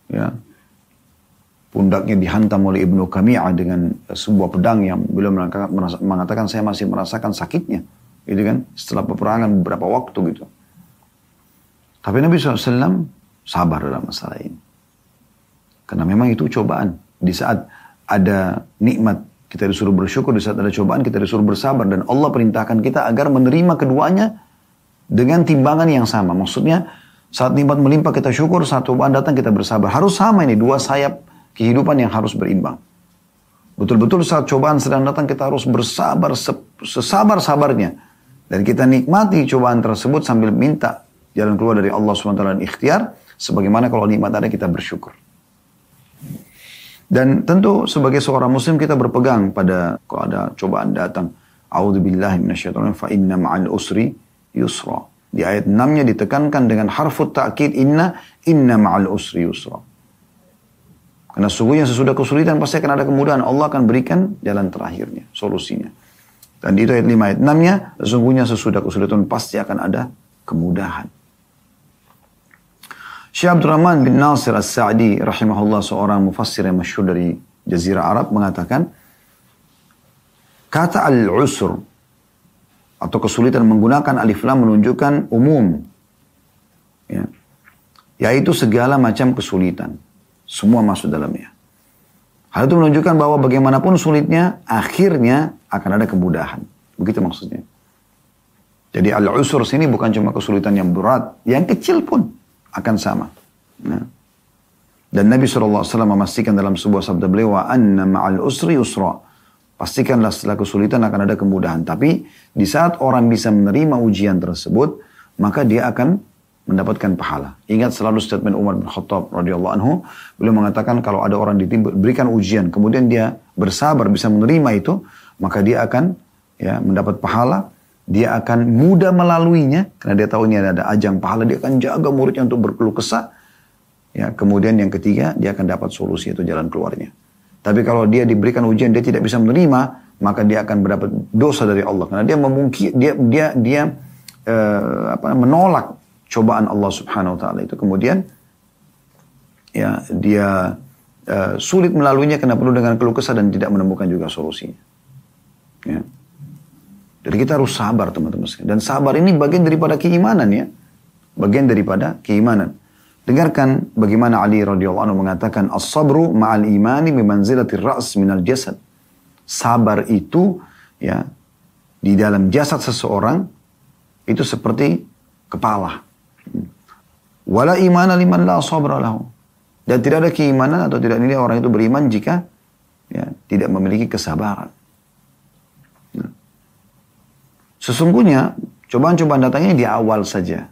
Ya, pundaknya dihantam oleh Ibnu Kami'ah dengan sebuah pedang yang beliau mengatakan saya masih merasakan sakitnya. Gitu kan, setelah peperangan beberapa waktu gitu. Tapi Nabi SAW sabar dalam masalah ini. Karena memang itu cobaan. Di saat ada nikmat, kita disuruh bersyukur. Di saat ada cobaan, kita disuruh bersabar. Dan Allah perintahkan kita agar menerima keduanya dengan timbangan yang sama. Maksudnya, saat nikmat melimpah kita syukur, saat cobaan datang kita bersabar. Harus sama ini, dua sayap kehidupan yang harus berimbang. Betul-betul saat cobaan sedang datang kita harus bersabar sesabar-sabarnya. Dan kita nikmati cobaan tersebut sambil minta jalan keluar dari Allah SWT dan ikhtiar. Sebagaimana kalau nikmat ada kita bersyukur. Dan tentu sebagai seorang muslim kita berpegang pada kalau ada cobaan datang. A'udzubillahi minasyaitonir fa inna ma'al usri yusra. Di ayat 6-nya ditekankan dengan harfut ta'kid inna inna ma'al usri yusra. Karena sungguhnya sesudah kesulitan pasti akan ada kemudahan. Allah akan berikan jalan terakhirnya, solusinya. Dan di ayat 5 ayat 6-nya, sesungguhnya sesudah kesulitan pasti akan ada kemudahan. Syekh Abdurrahman bin Nasir As-Sa'di rahimahullah seorang mufassir yang masyhur dari Jazirah Arab mengatakan kata al-usr atau kesulitan menggunakan alif lam menunjukkan umum ya, yaitu segala macam kesulitan semua masuk dalamnya. Hal itu menunjukkan bahwa bagaimanapun sulitnya, akhirnya akan ada kemudahan. Begitu maksudnya. Jadi al-usur sini bukan cuma kesulitan yang berat, yang kecil pun akan sama. Nah. Dan Nabi SAW memastikan dalam sebuah sabda beliau, anna ma'al usri usra. Pastikanlah setelah kesulitan akan ada kemudahan. Tapi di saat orang bisa menerima ujian tersebut, maka dia akan mendapatkan pahala. Ingat selalu statement Umar bin Khattab radhiyallahu anhu, beliau mengatakan kalau ada orang diberikan ujian, kemudian dia bersabar bisa menerima itu, maka dia akan ya mendapat pahala, dia akan mudah melaluinya karena dia tahu ini ada ajang pahala, dia akan jaga muridnya untuk berkeluh kesah. Ya, kemudian yang ketiga dia akan dapat solusi itu jalan keluarnya. Tapi kalau dia diberikan ujian dia tidak bisa menerima, maka dia akan mendapat dosa dari Allah karena dia memungkir dia dia dia uh, apa menolak cobaan Allah Subhanahu wa taala itu kemudian ya dia uh, sulit melaluinya karena penuh dengan keluh kesah dan tidak menemukan juga solusinya. Ya. Jadi kita harus sabar teman-teman Dan sabar ini bagian daripada keimanan ya. Bagian daripada keimanan. Dengarkan bagaimana Ali radhiyallahu anhu mengatakan as-sabru ma'al imani bimanzilatir ra's minal jasad. sabar itu ya di dalam jasad seseorang itu seperti kepala. Wala imana liman la sabra lahu. Dan tidak ada keimanan atau tidak nilai orang itu beriman jika ya, tidak memiliki kesabaran. Ya. Sesungguhnya cobaan-cobaan datangnya di awal saja.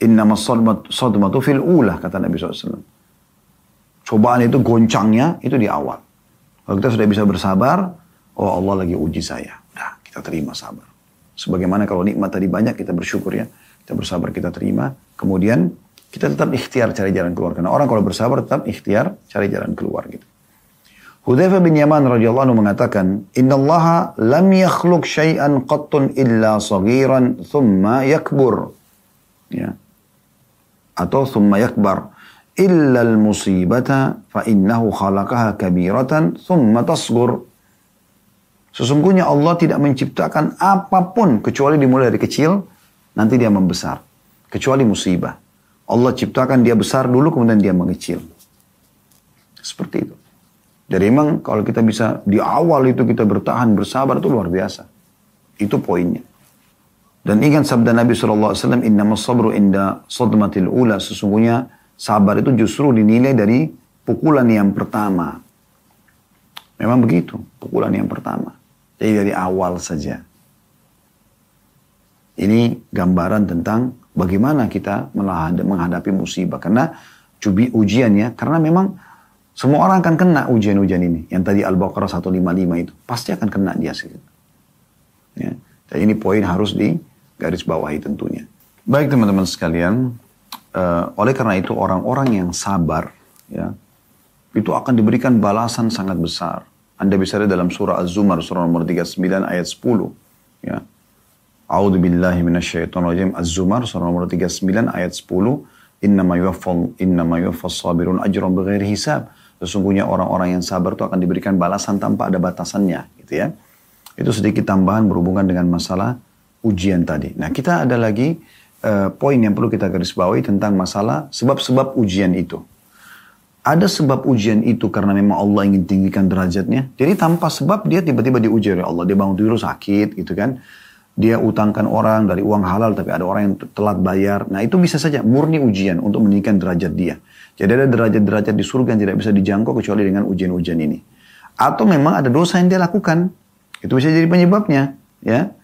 Innama sadmatu fil ulah kata Nabi SAW. Cobaan itu goncangnya itu di awal. Kalau kita sudah bisa bersabar, oh Allah lagi uji saya. Nah, kita terima sabar. Sebagaimana kalau nikmat tadi banyak kita bersyukur ya. Kita bersabar kita terima. Kemudian kita tetap ikhtiar cari jalan keluar. Karena orang kalau bersabar tetap ikhtiar cari jalan keluar gitu. Hudzaifah bin Yaman radhiyallahu anhu mengatakan, "Inna lam yakhluq syai'an qattun illa saghiran thumma yakbur." Ya. Atau thumma yakbar. Illa al-musibata fa innahu khalaqaha kabiratan thumma tasghur. Sesungguhnya Allah tidak menciptakan apa pun kecuali dimulai dari kecil, nanti dia membesar. Kecuali musibah. Allah ciptakan dia besar dulu, kemudian dia mengecil. Seperti itu. Jadi memang kalau kita bisa di awal itu kita bertahan, bersabar itu luar biasa. Itu poinnya. Dan ingat sabda Nabi SAW, Inna sabru inda sadmatil ula. Sesungguhnya sabar itu justru dinilai dari pukulan yang pertama. Memang begitu, pukulan yang pertama. Jadi dari awal saja. Ini gambaran tentang bagaimana kita menghadapi musibah. Karena cubi ujiannya, karena memang semua orang akan kena ujian-ujian ini. Yang tadi Al-Baqarah 155 itu. Pasti akan kena dia sih. Ya. Dan ini poin harus di garis bawahi tentunya. Baik teman-teman sekalian, uh, oleh karena itu orang-orang yang sabar, ya, itu akan diberikan balasan sangat besar. Anda bisa lihat dalam surah Az-Zumar, surah nomor 39 ayat 10. Ya. A'udhu billahi minasyaitonir rajim. Az-Zumar, surah nomor 39 ayat 10. Innama yuwaffal, innama yuwaffal sabirun ajran bighairi hisab. Sesungguhnya orang-orang yang sabar itu akan diberikan balasan tanpa ada batasannya. Gitu ya. Itu sedikit tambahan berhubungan dengan masalah ujian tadi. Nah kita ada lagi uh, poin yang perlu kita garis bawahi tentang masalah sebab-sebab ujian itu. Ada sebab ujian itu karena memang Allah ingin tinggikan derajatnya. Jadi tanpa sebab dia tiba-tiba diuji oleh Allah. Dia bangun tidur sakit gitu kan. Dia utangkan orang dari uang halal tapi ada orang yang telat bayar. Nah itu bisa saja murni ujian untuk meninggikan derajat dia. Jadi ada derajat-derajat di surga yang tidak bisa dijangkau kecuali dengan ujian-ujian ini. Atau memang ada dosa yang dia lakukan. Itu bisa jadi penyebabnya. ya.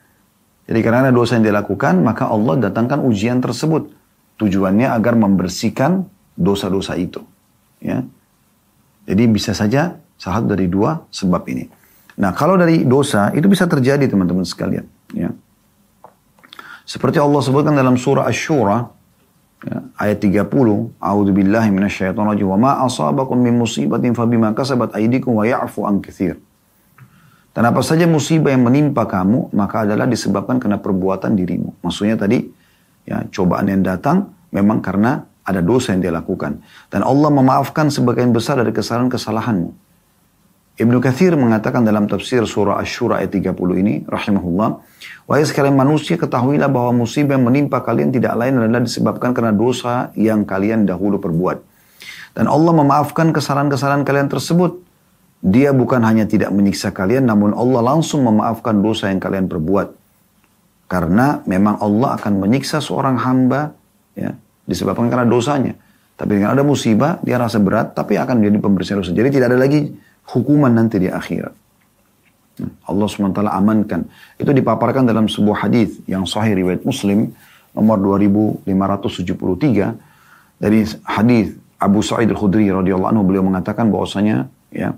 Jadi karena ada dosa yang dia lakukan, maka Allah datangkan ujian tersebut. Tujuannya agar membersihkan dosa-dosa itu. Ya. Jadi bisa saja salah dari dua sebab ini. Nah kalau dari dosa itu bisa terjadi teman-teman sekalian. Ya. Seperti Allah sebutkan dalam surah Ash-Shura ya, ayat 30, A'udzu billahi minasyaitonir rajim. Wa ma asabakum min musibatin fabima kasabat aydikum wa ya'fu an katsir. Dan apa saja musibah yang menimpa kamu, maka adalah disebabkan karena perbuatan dirimu. Maksudnya tadi, ya cobaan yang datang memang karena ada dosa yang dia lakukan. Dan Allah memaafkan sebagian besar dari kesalahan-kesalahanmu. Ibnu Kathir mengatakan dalam tafsir surah Ash-Shura ayat 30 ini, rahimahullah, Wahai sekalian manusia, ketahuilah bahwa musibah yang menimpa kalian tidak lain adalah disebabkan karena dosa yang kalian dahulu perbuat. Dan Allah memaafkan kesalahan-kesalahan kalian tersebut. Dia bukan hanya tidak menyiksa kalian, namun Allah langsung memaafkan dosa yang kalian perbuat. Karena memang Allah akan menyiksa seorang hamba, ya, disebabkan karena dosanya. Tapi dengan ada musibah, dia rasa berat, tapi akan menjadi pembersih dosa. Jadi tidak ada lagi hukuman nanti di akhirat. Allah SWT amankan. Itu dipaparkan dalam sebuah hadis yang sahih riwayat Muslim nomor 2573 dari hadis Abu Sa'id Al-Khudri radhiyallahu anhu beliau mengatakan bahwasanya ya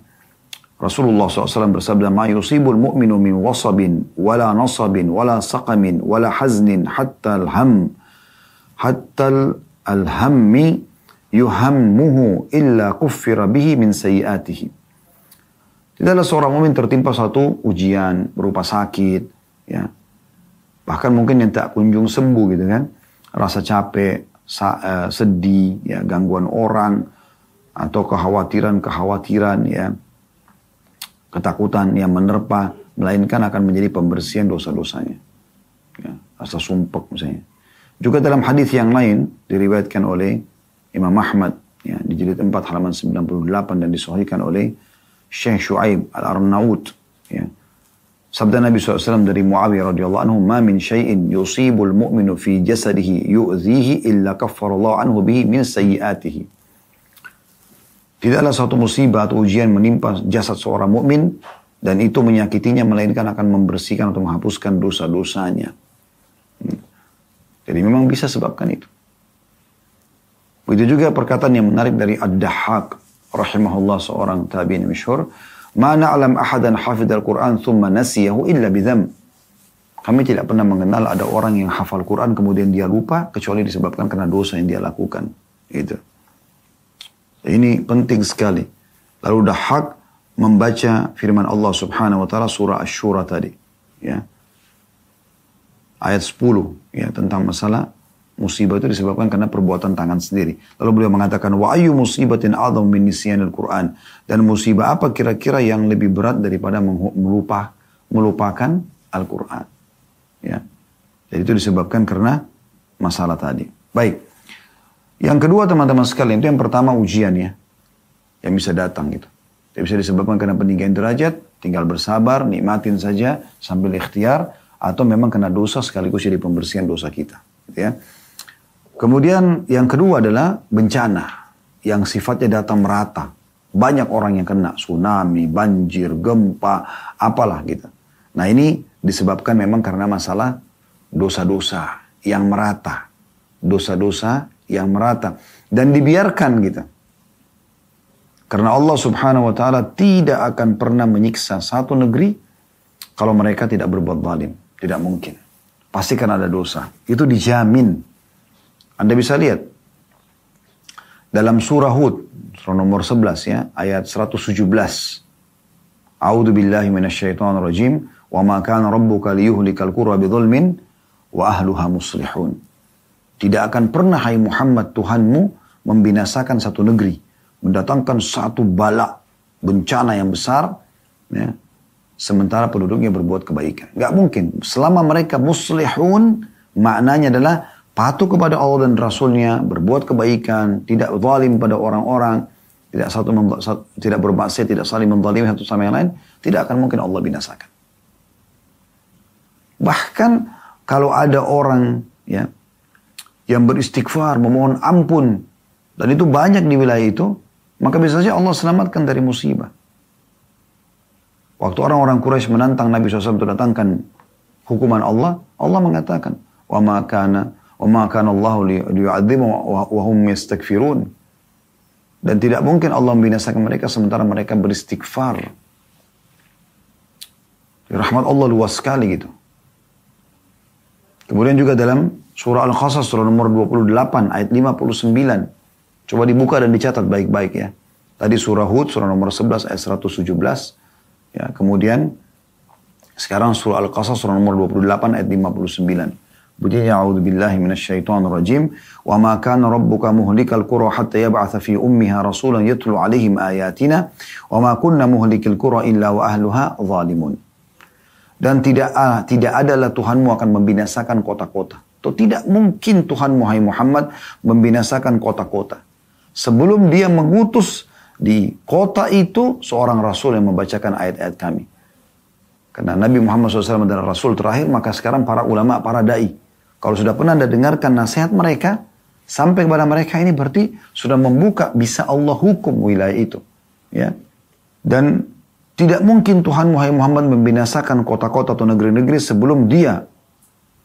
Rasulullah SAW bersabda ma yusibul mu'minu min wasabin wala nasabin wala saqamin wala haznin hatta al-ham hatta al-hammi yuhammuhu illa kuffira bihi min sayiatihi. Tidaklah seorang mukmin tertimpa satu ujian berupa sakit, ya. Bahkan mungkin yang tak kunjung sembuh gitu kan. Rasa capek, sa, uh, sedih, ya, gangguan orang, atau kekhawatiran-kekhawatiran, ya. Ketakutan yang menerpa, melainkan akan menjadi pembersihan dosa-dosanya. Ya, rasa sumpek misalnya. Juga dalam hadis yang lain diriwayatkan oleh Imam Ahmad ya, di jilid 4 halaman 98 dan disohikan oleh Syekh Shu'aib Al-Arnaut Ya. Sabda Nabi SAW dari Muawiyah radhiyallahu anhu, "Ma min syai'in yusibul mu'minu fi jasadihi yu'dhihi illa kaffarallahu anhu bihi min sayyi'atihi." Tidaklah satu musibah atau ujian menimpa jasad seorang mukmin dan itu menyakitinya melainkan akan membersihkan atau menghapuskan dosa-dosanya. Hmm. Jadi memang bisa sebabkan itu. Begitu juga perkataan yang menarik dari Ad-Dahhak rahimahullah seorang tabi'in masyhur Ma na'lam ahadan hafidhal Quran thumma nasiyahu illa bidham. Kami tidak pernah mengenal ada orang yang hafal Quran kemudian dia lupa kecuali disebabkan karena dosa yang dia lakukan. Itu. Ini penting sekali. Lalu dah hak membaca firman Allah Subhanahu wa taala surah Asy-Syura tadi, ya. Ayat 10 ya tentang masalah musibah itu disebabkan karena perbuatan tangan sendiri. Lalu beliau mengatakan, wa ayu musibatin adam min nisyanil Quran. Dan musibah apa kira-kira yang lebih berat daripada melupa, melupakan Al-Quran. Ya. Jadi itu disebabkan karena masalah tadi. Baik. Yang kedua teman-teman sekalian, itu yang pertama ujian ya. Yang bisa datang gitu. Itu bisa disebabkan karena peninggian derajat, tinggal bersabar, nikmatin saja sambil ikhtiar, atau memang kena dosa sekaligus jadi pembersihan dosa kita. Gitu ya. Kemudian yang kedua adalah bencana yang sifatnya datang merata. Banyak orang yang kena tsunami, banjir, gempa, apalah gitu. Nah ini disebabkan memang karena masalah dosa-dosa yang merata. Dosa-dosa yang merata. Dan dibiarkan gitu. Karena Allah subhanahu wa ta'ala tidak akan pernah menyiksa satu negeri kalau mereka tidak berbuat zalim. Tidak mungkin. Pasti kan ada dosa. Itu dijamin anda bisa lihat dalam surah Hud, surah nomor 11 ya, ayat 117. A'udzu billahi minasyaitonir rajim wa ma kana rabbuka liyuhlikal qura bidzulmin wa ahluha muslihun. Tidak akan pernah hai Muhammad Tuhanmu membinasakan satu negeri, mendatangkan satu bala bencana yang besar ya, sementara penduduknya berbuat kebaikan. Gak mungkin. Selama mereka muslihun, maknanya adalah patuh kepada Allah dan Rasulnya, berbuat kebaikan, tidak zalim pada orang-orang, tidak satu tidak bermaksiat, tidak saling menzalimi satu sama yang lain, tidak akan mungkin Allah binasakan. Bahkan kalau ada orang ya yang beristighfar, memohon ampun, dan itu banyak di wilayah itu, maka bisa saja Allah selamatkan dari musibah. Waktu orang-orang Quraisy menantang Nabi SAW untuk datangkan hukuman Allah, Allah mengatakan, wa ma وَمَا كَانَ اللَّهُ لِيُعَذِّبُهُمْ وَهُمْ يَسْتَكْفِرُونَ Dan tidak mungkin Allah membinasakan mereka sementara mereka beristighfar. Rahmat Allah luas sekali gitu. Kemudian juga dalam surah Al-Qasas surah nomor 28 ayat 59. Coba dibuka dan dicatat baik-baik ya. Tadi surah Hud surah nomor 11 ayat 117. Ya, kemudian sekarang surah Al-Qasas surah nomor 28 ayat 59. Bunyinya a'udzu billahi minasyaitonir rajim wa ma kana rabbuka muhlikal qura hatta yab'atha fi ummiha rasulan yatlu alaihim ayatina wa ma kunna muhlikil qura illa wa ahluha zalimun. Dan tidak ah, tidak adalah Tuhanmu akan membinasakan kota-kota. Atau tidak mungkin Tuhan Muhammad Muhammad membinasakan kota-kota. Sebelum dia mengutus di kota itu seorang rasul yang membacakan ayat-ayat kami. Karena Nabi Muhammad SAW adalah rasul terakhir, maka sekarang para ulama, para da'i kalau sudah pernah Anda dengarkan nasihat mereka, sampai kepada mereka ini berarti sudah membuka bisa Allah hukum wilayah itu. Ya. Dan tidak mungkin Tuhan Muhammad membinasakan kota-kota atau negeri-negeri sebelum dia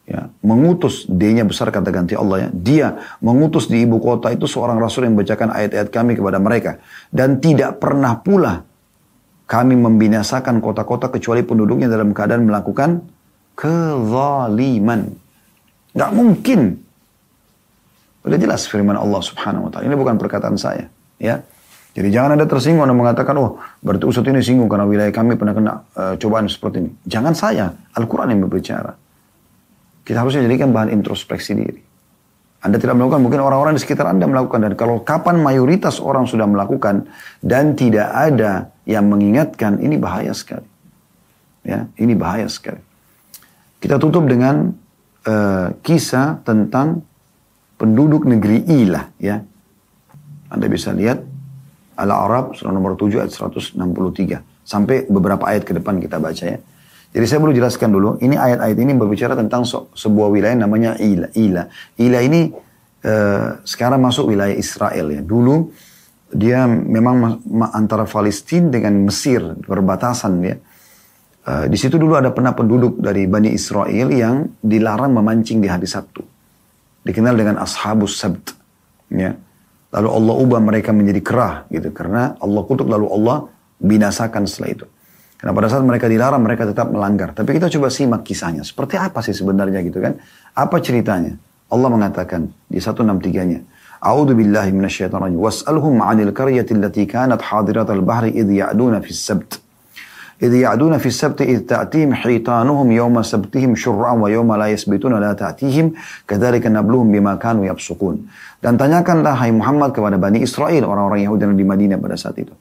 ya, mengutus D-nya besar kata ganti Allah ya. Dia mengutus di ibu kota itu seorang rasul yang membacakan ayat-ayat kami kepada mereka dan tidak pernah pula kami membinasakan kota-kota kecuali penduduknya dalam keadaan melakukan kezaliman. Gak mungkin. Udah jelas firman Allah subhanahu wa ta'ala. Ini bukan perkataan saya. Ya. Jadi jangan ada tersinggung dan mengatakan, oh berarti Ustaz ini singgung karena wilayah kami pernah kena uh, cobaan seperti ini. Jangan saya, Al-Quran yang berbicara. Kita harusnya jadikan bahan introspeksi diri. Anda tidak melakukan, mungkin orang-orang di sekitar Anda melakukan. Dan kalau kapan mayoritas orang sudah melakukan dan tidak ada yang mengingatkan, ini bahaya sekali. Ya, ini bahaya sekali. Kita tutup dengan uh, kisah tentang penduduk negeri Ilah ya. Anda bisa lihat Al-Arab surah nomor 7 ayat 163. Sampai beberapa ayat ke depan kita baca ya. Jadi saya perlu jelaskan dulu, ini ayat-ayat ini berbicara tentang sebuah wilayah namanya Ila. Ila, Ila ini uh, sekarang masuk wilayah Israel ya. Dulu dia memang antara Palestina dengan Mesir berbatasan ya. Uh, di situ dulu ada pernah penduduk dari Bani Israel yang dilarang memancing di hari Sabtu. Dikenal dengan Ashabus Sabt. Ya. Lalu Allah ubah mereka menjadi kerah gitu. Karena Allah kutuk lalu Allah binasakan setelah itu. Karena pada saat mereka dilarang mereka tetap melanggar. Tapi kita coba simak kisahnya. Seperti apa sih sebenarnya gitu kan. Apa ceritanya? Allah mengatakan di 163-nya. A'udhu billahi minasyaitanirrajim. Was'alhum 'anil qaryati allati kanat hadiratal bahri idh ya'duna fis sabt. إذ يعدون في السبت إذ تأتيهم حيطانهم يوم سبتهم شرعا ويوم لا يسبتون لا تأتيهم كذلك نبلوهم بما كانوا يفسقون dan tanyakanlah hai Muhammad kepada Bani Israel orang-orang Yahudi yang di Madinah pada saat itu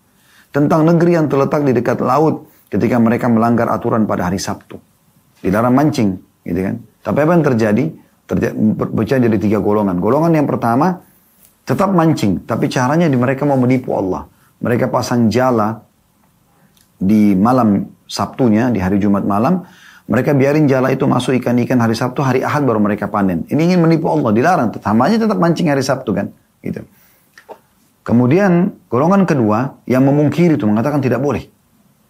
tentang negeri yang terletak di dekat laut ketika mereka melanggar aturan pada hari Sabtu dilarang mancing gitu kan tapi apa yang terjadi terjadi jadi tiga golongan golongan yang pertama tetap mancing tapi caranya di mereka mau menipu Allah mereka pasang jala di malam Sabtunya, di hari Jumat malam, mereka biarin jala itu masuk ikan-ikan hari Sabtu, hari Ahad baru mereka panen. Ini ingin menipu Allah, dilarang. Tetamanya tetap mancing hari Sabtu kan. Gitu. Kemudian golongan kedua yang memungkiri itu mengatakan tidak boleh.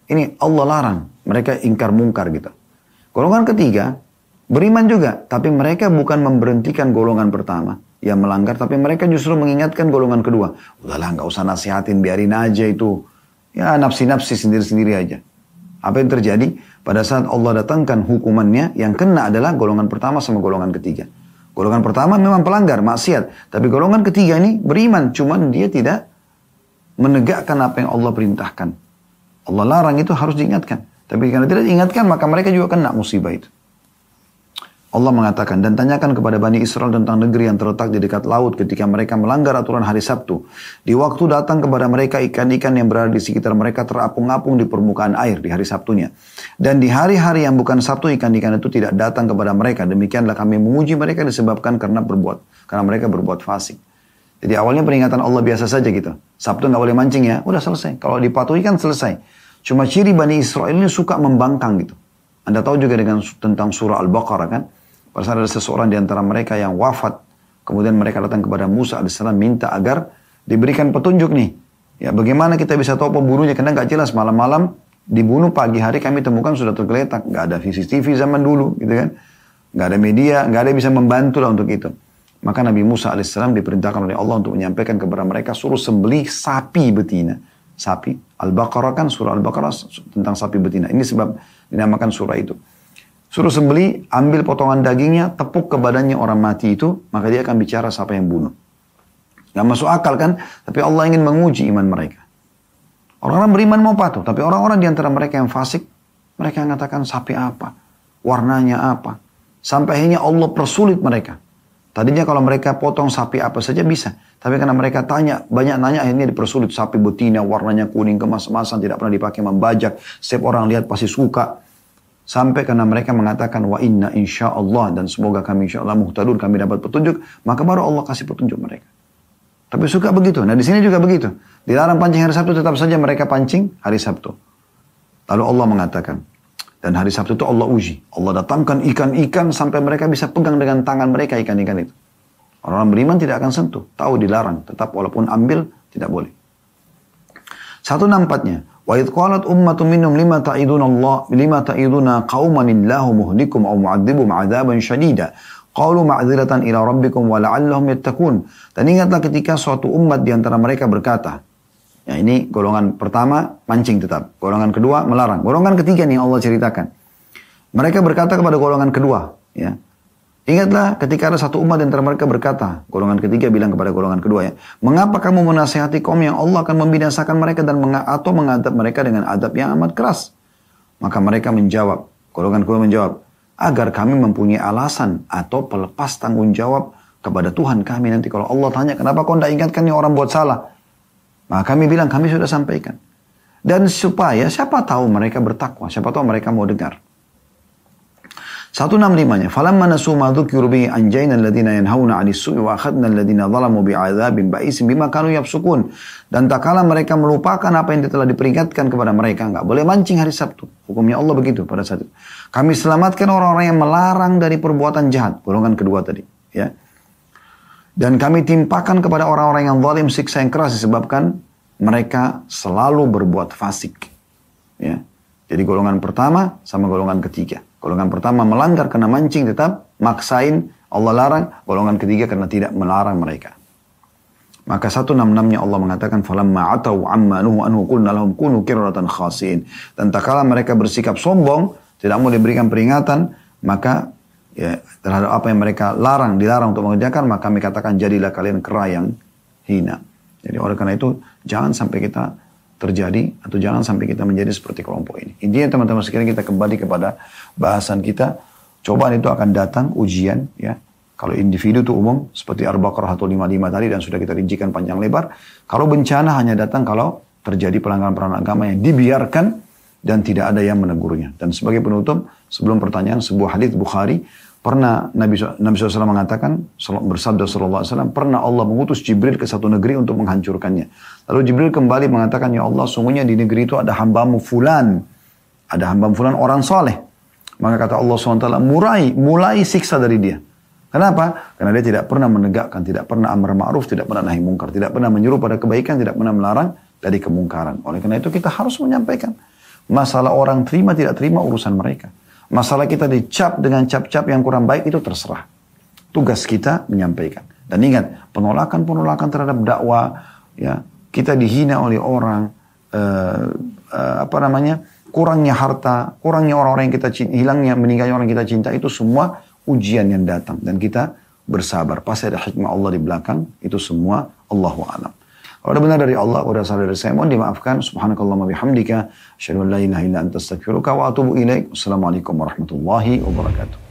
Ini Allah larang. Mereka ingkar mungkar gitu. Golongan ketiga beriman juga. Tapi mereka bukan memberhentikan golongan pertama yang melanggar. Tapi mereka justru mengingatkan golongan kedua. Udahlah nggak usah nasihatin biarin aja itu Ya nafsi-nafsi sendiri-sendiri aja. Apa yang terjadi? Pada saat Allah datangkan hukumannya, yang kena adalah golongan pertama sama golongan ketiga. Golongan pertama memang pelanggar, maksiat. Tapi golongan ketiga ini beriman, cuman dia tidak menegakkan apa yang Allah perintahkan. Allah larang itu harus diingatkan. Tapi karena tidak diingatkan, maka mereka juga kena musibah itu. Allah mengatakan, dan tanyakan kepada Bani Israel tentang negeri yang terletak di dekat laut ketika mereka melanggar aturan hari Sabtu. Di waktu datang kepada mereka ikan-ikan yang berada di sekitar mereka terapung-apung di permukaan air di hari Sabtunya. Dan di hari-hari yang bukan Sabtu ikan-ikan itu tidak datang kepada mereka. Demikianlah kami menguji mereka disebabkan karena berbuat, karena mereka berbuat fasik. Jadi awalnya peringatan Allah biasa saja gitu. Sabtu nggak boleh mancing ya, udah selesai. Kalau dipatuhi kan selesai. Cuma ciri Bani Israel ini suka membangkang gitu. Anda tahu juga dengan tentang surah Al-Baqarah kan. Pada saat ada seseorang di antara mereka yang wafat, kemudian mereka datang kepada Musa AS minta agar diberikan petunjuk nih. Ya bagaimana kita bisa tahu pembunuhnya? Karena nggak jelas malam-malam dibunuh pagi hari kami temukan sudah tergeletak. Nggak ada CCTV zaman dulu gitu kan? Nggak ada media nggak ada bisa membantu lah untuk itu. Maka Nabi Musa alaihissalam diperintahkan oleh Allah untuk menyampaikan kepada mereka suruh sembelih sapi betina. Sapi Al-Baqarah kan surah Al-Baqarah tentang sapi betina. Ini sebab dinamakan surah itu Suruh sembeli, ambil potongan dagingnya, tepuk ke badannya orang mati itu, maka dia akan bicara siapa yang bunuh. Gak masuk akal kan? Tapi Allah ingin menguji iman mereka. Orang-orang beriman mau patuh, tapi orang-orang di antara mereka yang fasik, mereka mengatakan sapi apa, warnanya apa. Sampai akhirnya Allah persulit mereka. Tadinya kalau mereka potong sapi apa saja bisa. Tapi karena mereka tanya, banyak nanya akhirnya dipersulit. Sapi betina warnanya kuning kemas-kemasan tidak pernah dipakai membajak. Setiap orang lihat pasti suka. Sampai karena mereka mengatakan wa inna insya Allah dan semoga kami insya Allah muhtadun kami dapat petunjuk. Maka baru Allah kasih petunjuk mereka. Tapi suka begitu. Nah di sini juga begitu. Dilarang pancing hari Sabtu tetap saja mereka pancing hari Sabtu. Lalu Allah mengatakan. Dan hari Sabtu itu Allah uji. Allah datangkan ikan-ikan sampai mereka bisa pegang dengan tangan mereka ikan-ikan itu. Orang-orang beriman tidak akan sentuh. Tahu dilarang. Tetap walaupun ambil tidak boleh. Satu nampaknya. Wa idh qalat minhum lima ta'iduna Allah lima ta'iduna qauman illahu muhlikum aw 'adzaban. Qalu ma'dziratan ila rabbikum wa la'allahum yattaqun. Dan ingatlah ketika suatu umat di antara mereka berkata, ya ini golongan pertama mancing tetap, golongan kedua melarang, golongan ketiga nih Allah ceritakan. Mereka berkata kepada golongan kedua, ya, Ingatlah ketika ada satu umat antara mereka berkata, golongan ketiga bilang kepada golongan kedua ya, mengapa kamu menasihati kaum yang Allah akan membinasakan mereka dan meng atau mengadab mereka dengan adab yang amat keras? Maka mereka menjawab, golongan kedua menjawab, agar kami mempunyai alasan atau pelepas tanggung jawab kepada Tuhan kami nanti kalau Allah tanya kenapa kau tidak ingatkan nih orang buat salah? Maka kami bilang kami sudah sampaikan. Dan supaya siapa tahu mereka bertakwa, siapa tahu mereka mau dengar. 165-nya. Falamma nasu ma dhukiru bihi anjayna alladhina yanhauna 'anis su'i wa akhadna alladhina zalamu bi'adzabin ba'isin bima kanu yafsukun. Dan tak kala mereka melupakan apa yang telah diperingatkan kepada mereka, enggak boleh mancing hari Sabtu. Hukumnya Allah begitu pada saat itu. Kami selamatkan orang-orang yang melarang dari perbuatan jahat, golongan kedua tadi, ya. Dan kami timpakan kepada orang-orang yang zalim siksa yang keras disebabkan mereka selalu berbuat fasik. Ya. Jadi golongan pertama sama golongan ketiga. Golongan pertama melanggar karena mancing tetap maksain Allah larang. Golongan ketiga karena tidak melarang mereka. Maka satu enam enamnya Allah mengatakan falamma atau amma nuhu anhu qulna lahum kunu kirratan khasin. Dan tak kala mereka bersikap sombong, tidak mau diberikan peringatan, maka ya, terhadap apa yang mereka larang, dilarang untuk mengerjakan, maka kami katakan jadilah kalian kera yang hina. Jadi oleh karena itu jangan sampai kita terjadi atau jangan sampai kita menjadi seperti kelompok ini. Intinya teman-teman sekalian kita kembali kepada bahasan kita. Cobaan itu akan datang ujian ya. Kalau individu itu umum seperti Ar-Baqarah 155 tadi dan sudah kita rincikan panjang lebar. Kalau bencana hanya datang kalau terjadi pelanggaran-pelanggaran agama yang dibiarkan dan tidak ada yang menegurnya. Dan sebagai penutup, sebelum pertanyaan sebuah hadis Bukhari Pernah Nabi, Nabi SAW mengatakan, bersabda SAW, pernah Allah mengutus Jibril ke satu negeri untuk menghancurkannya. Lalu Jibril kembali mengatakan, Ya Allah, sungguhnya di negeri itu ada hambamu fulan. Ada hambamu fulan orang soleh. Maka kata Allah SWT, mulai, mulai siksa dari dia. Kenapa? Karena dia tidak pernah menegakkan, tidak pernah amar ma'ruf, tidak pernah nahi mungkar, tidak pernah menyuruh pada kebaikan, tidak pernah melarang dari kemungkaran. Oleh karena itu kita harus menyampaikan. Masalah orang terima tidak terima urusan mereka. Masalah kita dicap dengan cap-cap yang kurang baik itu terserah. Tugas kita menyampaikan. Dan ingat, penolakan-penolakan terhadap dakwah, ya kita dihina oleh orang, uh, uh, apa namanya, kurangnya harta, kurangnya orang-orang yang kita cinta, hilangnya meninggalnya orang yang kita cinta itu semua ujian yang datang dan kita bersabar. Pasti ada hikmah Allah di belakang, itu semua Allahu a'lam. Kalau ada benar dari Allah, kalau ada salah dari saya, mohon dimaafkan. Subhanakallah bihamdika. Asyadu an la ilaha illa anta astaghfiruka wa atubu ilaik. Assalamualaikum warahmatullahi wabarakatuh.